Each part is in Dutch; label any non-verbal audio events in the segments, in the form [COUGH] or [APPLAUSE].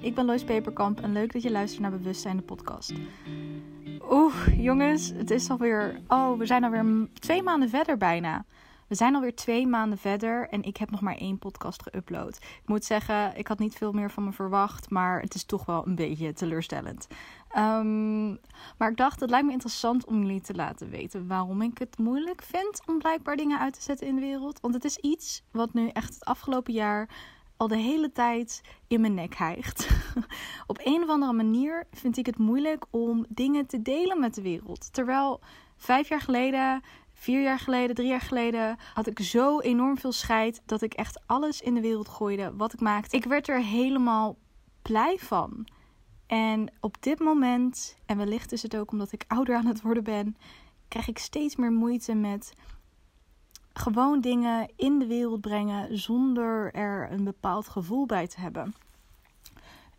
ik ben Lois Peperkamp en leuk dat je luistert naar Bewustzijn de podcast. Oeh, jongens, het is alweer. Oh, we zijn alweer twee maanden verder bijna. We zijn alweer twee maanden verder en ik heb nog maar één podcast geüpload. Ik moet zeggen, ik had niet veel meer van me verwacht, maar het is toch wel een beetje teleurstellend. Um, maar ik dacht, het lijkt me interessant om jullie te laten weten waarom ik het moeilijk vind om blijkbaar dingen uit te zetten in de wereld. Want het is iets wat nu echt het afgelopen jaar al de hele tijd in mijn nek hijgt. [LAUGHS] Op een of andere manier vind ik het moeilijk om dingen te delen met de wereld. Terwijl vijf jaar geleden, vier jaar geleden, drie jaar geleden had ik zo enorm veel scheid dat ik echt alles in de wereld gooide wat ik maakte. Ik werd er helemaal blij van. En op dit moment, en wellicht is het ook omdat ik ouder aan het worden ben, krijg ik steeds meer moeite met gewoon dingen in de wereld brengen zonder er een bepaald gevoel bij te hebben.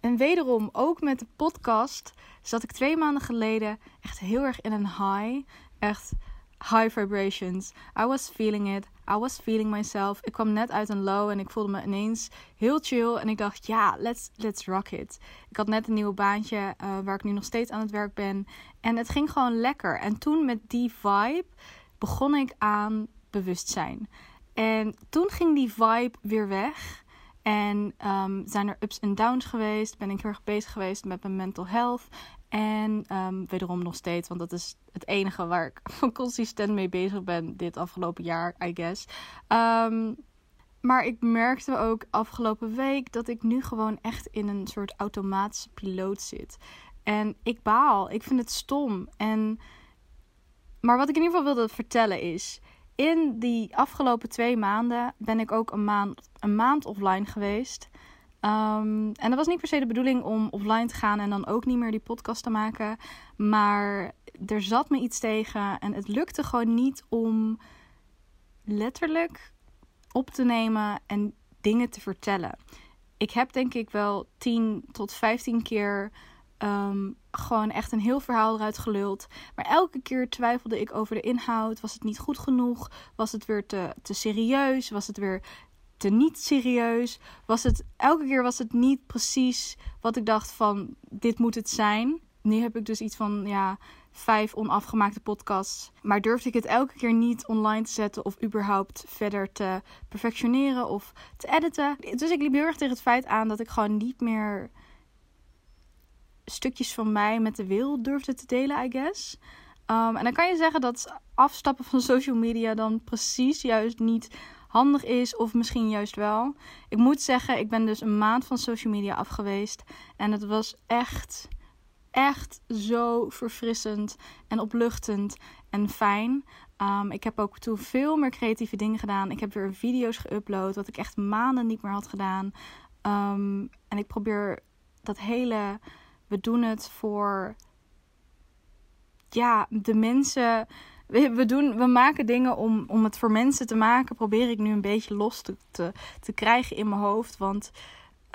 En wederom, ook met de podcast, zat ik twee maanden geleden echt heel erg in een high. Echt high vibrations. I was feeling it. I was feeling myself. Ik kwam net uit een low en ik voelde me ineens heel chill. En ik dacht, ja, let's, let's rock it. Ik had net een nieuw baantje uh, waar ik nu nog steeds aan het werk ben. En het ging gewoon lekker. En toen met die vibe begon ik aan bewustzijn. En toen ging die vibe weer weg. En um, zijn er ups en downs geweest. Ben ik heel erg bezig geweest met mijn mental health. En um, wederom nog steeds, want dat is het enige waar ik [LAUGHS] consistent mee bezig ben dit afgelopen jaar, I guess. Um, maar ik merkte ook afgelopen week dat ik nu gewoon echt in een soort automatische piloot zit. En ik baal. Ik vind het stom. En... Maar wat ik in ieder geval wilde vertellen is in die afgelopen twee maanden ben ik ook een maand, een maand offline geweest. Um, en dat was niet per se de bedoeling om offline te gaan en dan ook niet meer die podcast te maken. Maar er zat me iets tegen en het lukte gewoon niet om letterlijk op te nemen en dingen te vertellen. Ik heb denk ik wel 10 tot 15 keer um, gewoon echt een heel verhaal eruit geluld. Maar elke keer twijfelde ik over de inhoud. Was het niet goed genoeg? Was het weer te, te serieus? Was het weer te niet serieus? Was het, elke keer was het niet precies wat ik dacht van dit moet het zijn. Nu heb ik dus iets van ja, vijf onafgemaakte podcasts. Maar durfde ik het elke keer niet online te zetten of überhaupt verder te perfectioneren of te editen. Dus ik liep heel erg tegen het feit aan dat ik gewoon niet meer stukjes van mij met de wereld durfde te delen, I guess. Um, en dan kan je zeggen dat afstappen van social media dan precies juist niet handig is, of misschien juist wel. Ik moet zeggen, ik ben dus een maand van social media af geweest. En het was echt, echt zo verfrissend en opluchtend en fijn. Um, ik heb ook toen veel meer creatieve dingen gedaan. Ik heb weer video's geüpload, wat ik echt maanden niet meer had gedaan. Um, en ik probeer dat hele we doen het voor ja, de mensen. We, doen, we maken dingen om, om het voor mensen te maken. Probeer ik nu een beetje los te, te, te krijgen in mijn hoofd. Want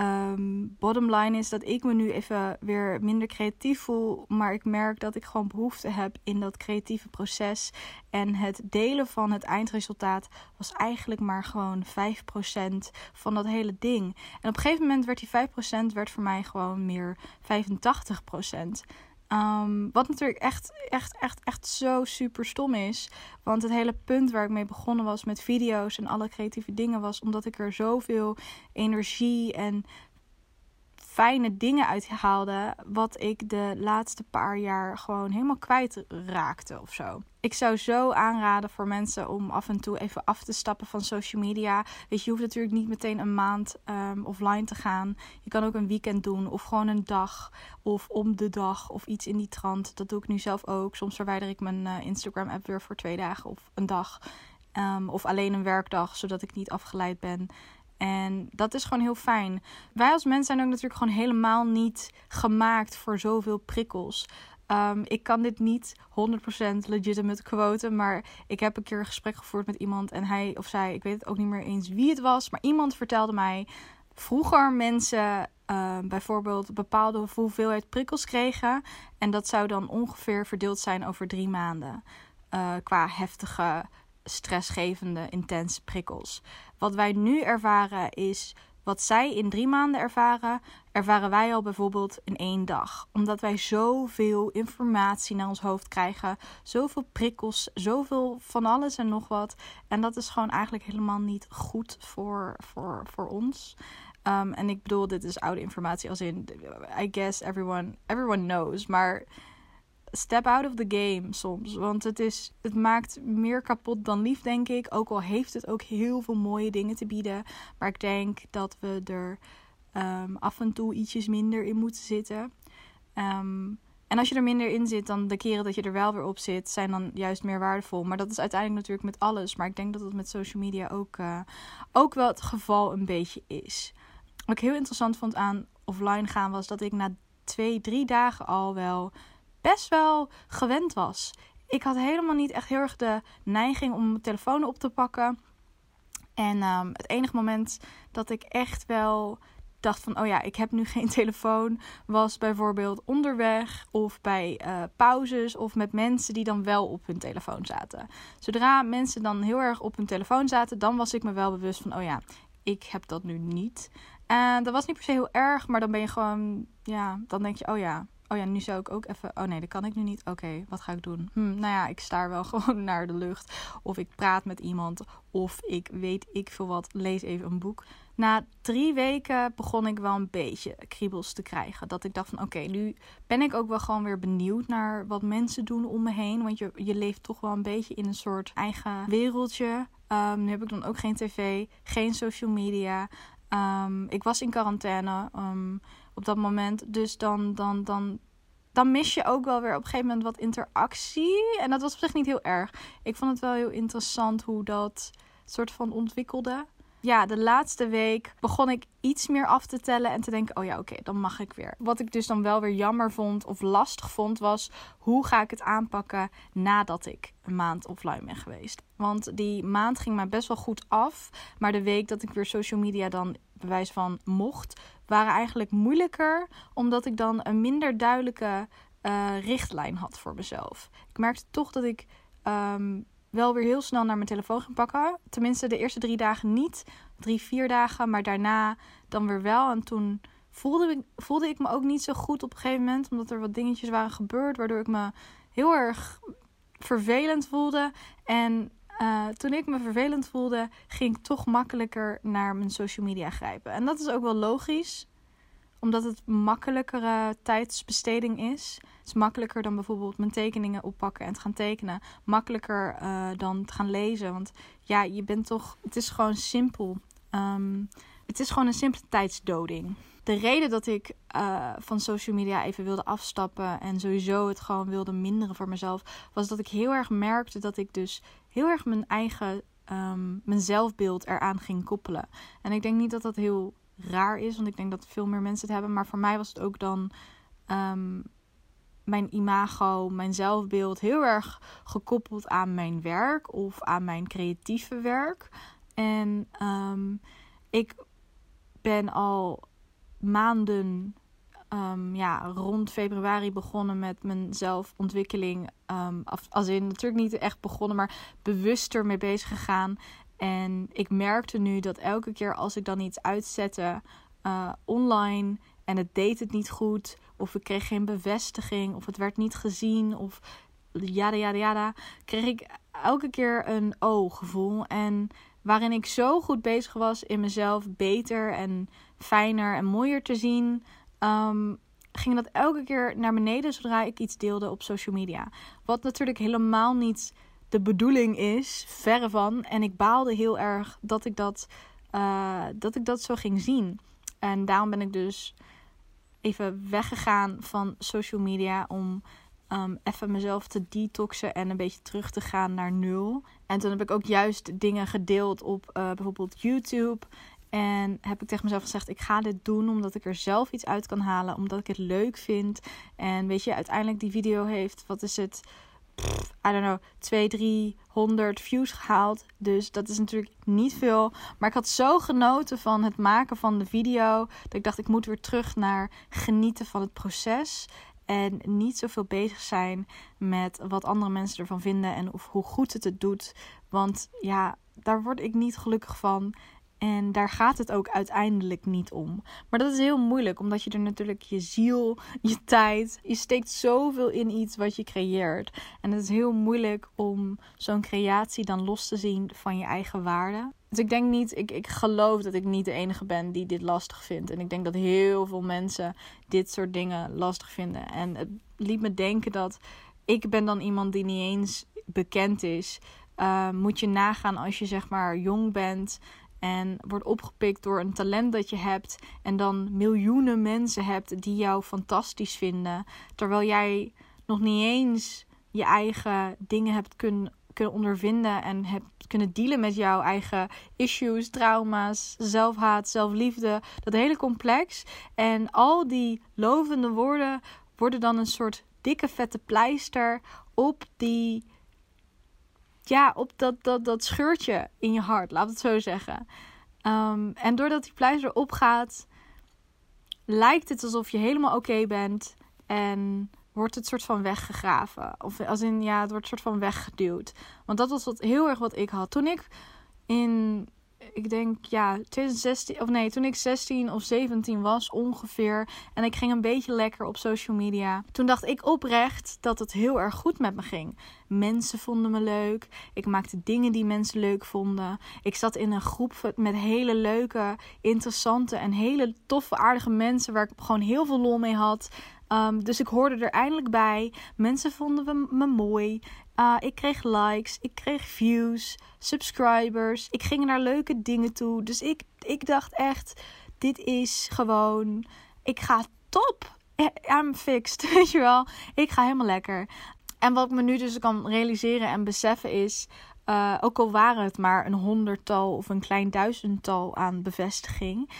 Um, bottom line is dat ik me nu even weer minder creatief voel. Maar ik merk dat ik gewoon behoefte heb in dat creatieve proces. En het delen van het eindresultaat was eigenlijk maar gewoon 5% van dat hele ding. En op een gegeven moment werd die 5% werd voor mij gewoon meer 85%. Um, wat natuurlijk echt, echt, echt, echt zo super stom is. Want het hele punt waar ik mee begonnen was met video's en alle creatieve dingen was omdat ik er zoveel energie en fijne dingen uithaalde. Wat ik de laatste paar jaar gewoon helemaal kwijt raakte of zo. Ik zou zo aanraden voor mensen om af en toe even af te stappen van social media. Weet je, je hoeft natuurlijk niet meteen een maand um, offline te gaan. Je kan ook een weekend doen of gewoon een dag of om de dag of iets in die trant. Dat doe ik nu zelf ook. Soms verwijder ik mijn uh, Instagram app weer voor twee dagen of een dag. Um, of alleen een werkdag, zodat ik niet afgeleid ben. En dat is gewoon heel fijn. Wij als mensen zijn ook natuurlijk gewoon helemaal niet gemaakt voor zoveel prikkels. Um, ik kan dit niet 100% legitimate quoten, maar ik heb een keer een gesprek gevoerd met iemand en hij of zij, ik weet het ook niet meer eens wie het was, maar iemand vertelde mij vroeger mensen uh, bijvoorbeeld bepaalde hoeveelheid prikkels kregen en dat zou dan ongeveer verdeeld zijn over drie maanden uh, qua heftige stressgevende, intense prikkels. Wat wij nu ervaren is wat zij in drie maanden ervaren, ervaren wij al bijvoorbeeld in één dag. Omdat wij zoveel informatie naar ons hoofd krijgen, zoveel prikkels, zoveel van alles en nog wat. En dat is gewoon eigenlijk helemaal niet goed voor, voor, voor ons. Um, en ik bedoel, dit is oude informatie als in, I guess everyone, everyone knows. Maar step out of the game soms. Want het, is, het maakt meer kapot dan lief, denk ik. Ook al heeft het ook heel veel mooie dingen te bieden. Maar ik denk dat we er um, af en toe ietsjes minder in moeten zitten. Um, en als je er minder in zit, dan de keren dat je er wel weer op zit, zijn dan juist meer waardevol. Maar dat is uiteindelijk natuurlijk met alles. Maar ik denk dat het met social media ook, uh, ook wel het geval een beetje is. Wat ik heel interessant vond aan offline gaan, was dat ik na twee, drie dagen al wel best wel gewend was. Ik had helemaal niet echt heel erg de neiging om mijn telefoon op te pakken. En um, het enige moment dat ik echt wel dacht van, oh ja, ik heb nu [LAUGHS] geen telefoon, was bijvoorbeeld onderweg of bij uh, pauzes of met mensen die dan wel op hun telefoon zaten. Zodra mensen dan heel erg op hun telefoon zaten, dan was ik me wel bewust van, oh ja, ik heb dat nu niet. En dat was niet per se heel erg, maar dan ben je gewoon, ja, dan denk je, oh ja, oh ja, nu zou ik ook even, oh nee, dat kan ik nu niet. Oké, wat ga ik doen? Hm, nou ja, ik staar wel [LAUGHS] gewoon naar de lucht. Of ik praat met iemand, of ik weet ik veel wat, lees even een boek. Na drie weken begon ik wel een beetje kriebels te krijgen. Dat ik dacht van oké, nu ben ik ook wel gewoon weer benieuwd naar wat mensen doen om me heen. Want je, je leeft toch wel een beetje in een soort eigen wereldje. Um, nu heb ik dan ook geen tv, geen social media. Um, ik was in quarantaine um, op dat moment. Dus dan, dan, dan, dan mis je ook wel weer op een gegeven moment wat interactie. En dat was op zich niet heel erg. Ik vond het wel heel interessant hoe dat soort van ontwikkelde ja, de laatste week begon ik iets meer af te tellen en te denken: oh ja, oké, dan mag ik weer. Wat ik dus dan wel weer jammer vond of lastig vond, was hoe ga ik het aanpakken nadat ik een maand offline ben geweest. Want die maand ging mij best wel goed af, maar de week dat ik weer social media dan bewijs van mocht, waren eigenlijk moeilijker, omdat ik dan een minder duidelijke uh, richtlijn had voor mezelf. Ik merkte toch dat ik. Um, wel weer heel snel naar mijn telefoon ging pakken. Tenminste, de eerste drie dagen niet. Drie, vier dagen. Maar daarna dan weer wel. En toen voelde ik, voelde ik me ook niet zo goed op een gegeven moment. Omdat er wat dingetjes waren gebeurd. Waardoor ik me heel erg vervelend voelde. En uh, toen ik me vervelend voelde, ging ik toch makkelijker naar mijn social media grijpen. En dat is ook wel logisch omdat het makkelijkere tijdsbesteding is. Het is makkelijker dan bijvoorbeeld mijn tekeningen oppakken en te gaan tekenen. Makkelijker uh, dan te gaan lezen. Want ja, je bent toch. Het is gewoon simpel. Um, het is gewoon een simpele tijdsdoding. De reden dat ik uh, van social media even wilde afstappen en sowieso het gewoon wilde minderen voor mezelf, was dat ik heel erg merkte dat ik dus heel erg mijn eigen, um, mijn zelfbeeld eraan ging koppelen. En ik denk niet dat dat heel raar is. Want ik denk dat veel meer mensen het hebben. Maar voor mij was het ook dan um, mijn imago, mijn zelfbeeld heel erg gekoppeld aan mijn werk of aan mijn creatieve werk. En um, ik ben al maanden, ja, rond februari begonnen met mijn zelfontwikkeling. Um, als in natuurlijk niet echt begonnen, maar bewuster mee bezig gegaan. En ik merkte nu dat elke keer als ik dan iets uitzette uh, online en het deed het niet goed, of ik kreeg geen bevestiging, of het werd niet gezien, of jada jada jada, kreeg ik elke keer een oh-gevoel. En waarin ik zo goed bezig was in mezelf beter en fijner en mooier te zien, um, ging dat elke keer naar beneden zodra ik iets deelde op social media. Wat natuurlijk helemaal niet de bedoeling is, verre van. En ik baalde heel erg dat ik dat, uh, dat ik dat zo ging zien. En daarom ben ik dus even weggegaan van social media om um, even mezelf te detoxen en een beetje terug te gaan naar nul. En toen heb ik ook juist dingen gedeeld op uh, bijvoorbeeld YouTube. En heb ik tegen mezelf gezegd: ik ga dit doen omdat ik er zelf iets uit kan halen, omdat ik het leuk vind. En weet je, uiteindelijk die video heeft, wat is het? I don't know, 200, 300 views gehaald. Dus dat is natuurlijk niet veel. Maar ik had zo genoten van het maken van de video. Dat ik dacht, ik moet weer terug naar genieten van het proces. En niet zoveel bezig zijn met wat andere mensen ervan vinden. En of hoe goed het het doet. Want ja, daar word ik niet gelukkig van. En daar gaat het ook uiteindelijk niet om. Maar dat is heel moeilijk, omdat je er natuurlijk je ziel, je tijd, je steekt zoveel in iets wat je creëert. En het is heel moeilijk om zo'n creatie dan los te zien van je eigen waarde. Dus ik denk niet, ik, ik geloof dat ik niet de enige ben die dit lastig vindt. En ik denk dat heel veel mensen dit soort dingen lastig vinden. En het liet me denken dat ik ben dan iemand die niet eens bekend is. Uh, moet je nagaan als je zeg maar jong bent en wordt opgepikt door een talent dat je hebt en dan miljoenen mensen hebt die jou fantastisch vinden, terwijl jij nog niet eens je eigen dingen hebt kunnen, kunnen ondervinden en hebt kunnen dealen met jouw eigen issues, trauma's, zelfhaat, zelfliefde, dat hele complex. En al die lovende woorden worden dan een soort dikke vette pleister op die ja, op dat, dat, dat scheurtje in je hart, laat het zo zeggen. Um, en doordat die pleister opgaat, lijkt het alsof je helemaal oké bent. En wordt het soort van weggegraven. Of als in, ja, het wordt soort van weggeduwd. Want dat was wat, heel erg wat ik had. Toen ik in ik denk ja, 2016 of nee, toen ik 16 of 17 was ongeveer en ik ging een beetje lekker op social media. Toen dacht ik oprecht dat het heel erg goed met me ging. Mensen vonden me leuk. Ik maakte dingen die mensen leuk vonden. Ik zat in een groep met hele leuke, interessante en hele toffe, aardige mensen waar ik gewoon heel veel lol mee had. Um, dus ik hoorde er eindelijk bij. Mensen vonden me mooi. Uh, ik kreeg likes, ik kreeg views, subscribers. Ik ging naar leuke dingen toe. Dus ik, ik dacht echt, dit is gewoon, ik ga top. I'm fixed, [LAUGHS] weet je wel. Ik ga helemaal lekker. En wat ik me nu dus kan realiseren en beseffen is, uh, ook al waren het maar een honderdtal of een klein duizendtal aan bevestiging,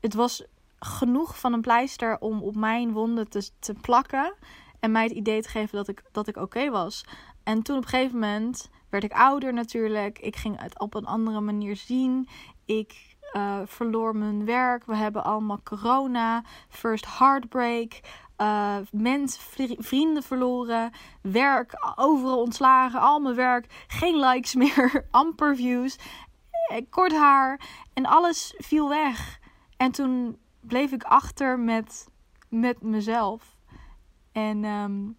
het was genoeg van een pleister om op mijn wonden te, te plakken en mij het idee te geven dat ik, dat ik oké was. En toen op een gegeven moment werd ik ouder natuurlijk. Ik ging het op een andere manier zien. Ik uh, verloor mijn werk. We hebben allemaal corona. First heartbreak. Uh, mensen, vrienden verloren. Werk, overal ontslagen. Al mijn werk. Geen likes [LAUGHS] meer. amper views. Eh, kort haar. En alles viel weg. En toen bleef ik achter met, met mezelf. En um,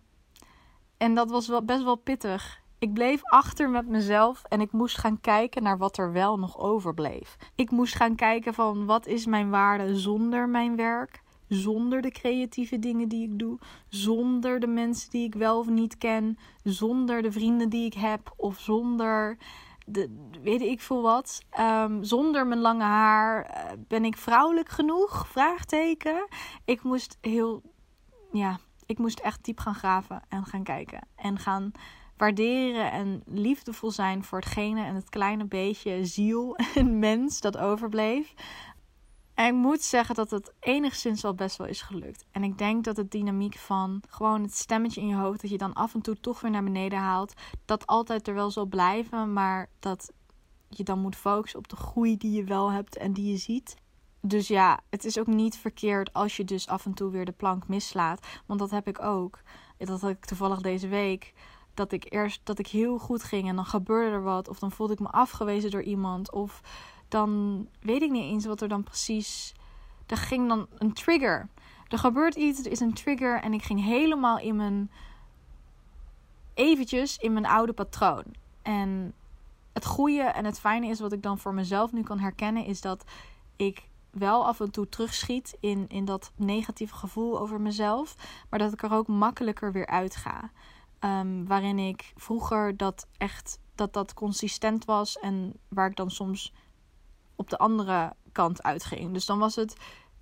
en dat was wel, best wel pittig. Ik bleef achter met mezelf en ik moest gaan kijken naar wat er wel nog overbleef. Ik moest gaan kijken van wat is mijn waarde zonder mijn werk, zonder de creatieve dingen die ik doe, zonder de mensen die ik wel of niet ken, zonder de vrienden die ik heb of zonder de, weet ik veel wat. Um, zonder mijn lange haar eh, ben ik vrouwelijk genoeg? Vraagteken. Ik moest heel, ja, ik moest echt diep gaan graven en gaan kijken. En gaan waarderen en liefdevol zijn voor hetgene en het kleine beetje ziel [LAUGHS] en mens dat overbleef. En ik moet zeggen dat het enigszins wel best wel is gelukt. En ik denk dat het dynamiek van gewoon het stemmetje in je hoofd, dat je dan af en toe toch weer naar beneden haalt, dat altijd er wel zal blijven, maar dat je dan moet focussen op de groei die je wel hebt en die je ziet. Dus ja, het is ook niet verkeerd als je dus af en toe weer de plank mislaat. Want dat heb ik ook. Dat had ik toevallig deze week. Dat ik eerst dat ik heel goed ging en dan gebeurde er wat. Of dan voelde ik me afgewezen door iemand. Of dan weet ik niet eens wat er dan precies. Er ging dan een trigger. Er gebeurt iets, er is een trigger. En ik ging helemaal in mijn. eventjes in mijn oude patroon. En het goede en het fijne is wat ik dan voor mezelf nu kan herkennen, is dat ik wel af en toe terugschiet in, in dat negatieve gevoel over mezelf. Maar dat ik er ook makkelijker weer uit ga. Ehm, waarin ik vroeger dat echt dat dat consistent was. En waar ik dan soms op de andere kant uitging. Dus dan was het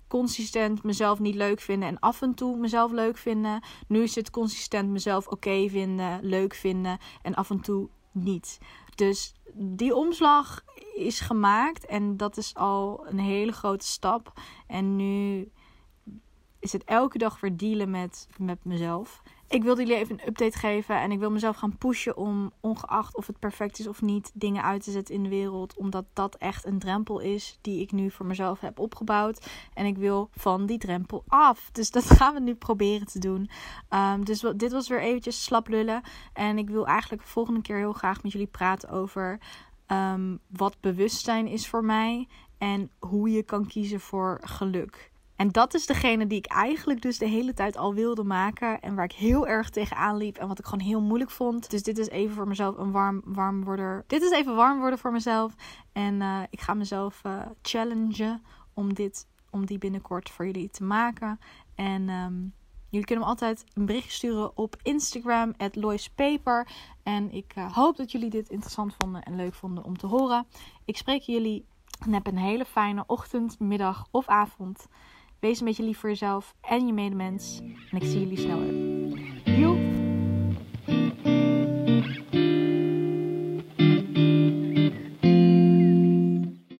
consistent mezelf niet leuk vinden en af en toe mezelf leuk vinden. Nu is het consistent mezelf oké vinden, leuk vinden en af en toe niet. Dus die omslag is gemaakt en dat is al een hele grote stap. En nu is het elke dag weer met, met mezelf ik wil jullie even een update geven. En ik wil mezelf gaan pushen om, ongeacht of het perfect is of niet, dingen uit te zetten in de wereld. Omdat dat echt een drempel is die ik nu voor mezelf heb opgebouwd. En ik wil van die drempel af. Dus dat gaan we nu proberen te doen. Um, dus dit was weer eventjes slap lullen. En ik wil eigenlijk de volgende keer heel graag met jullie praten over um, wat bewustzijn is voor mij. en hoe je kan kiezen voor geluk. En dat is degene die ik eigenlijk dus de hele tijd al wilde maken. En waar ik heel erg tegenaan liep. En wat ik gewoon heel moeilijk vond. Dus dit is even voor mezelf een warm, warm worden. Dit is even warm worden voor mezelf. En uh, ik ga mezelf uh, challengen om, dit, om die binnenkort voor jullie te maken. En um, jullie kunnen me altijd een berichtje sturen op Instagram. Paper. En ik uh, hoop dat jullie dit interessant vonden en leuk vonden om te horen. Ik spreek jullie en heb een hele fijne ochtend, middag of avond. Wees een beetje lief voor jezelf en je medemens. En ik zie jullie snel weer.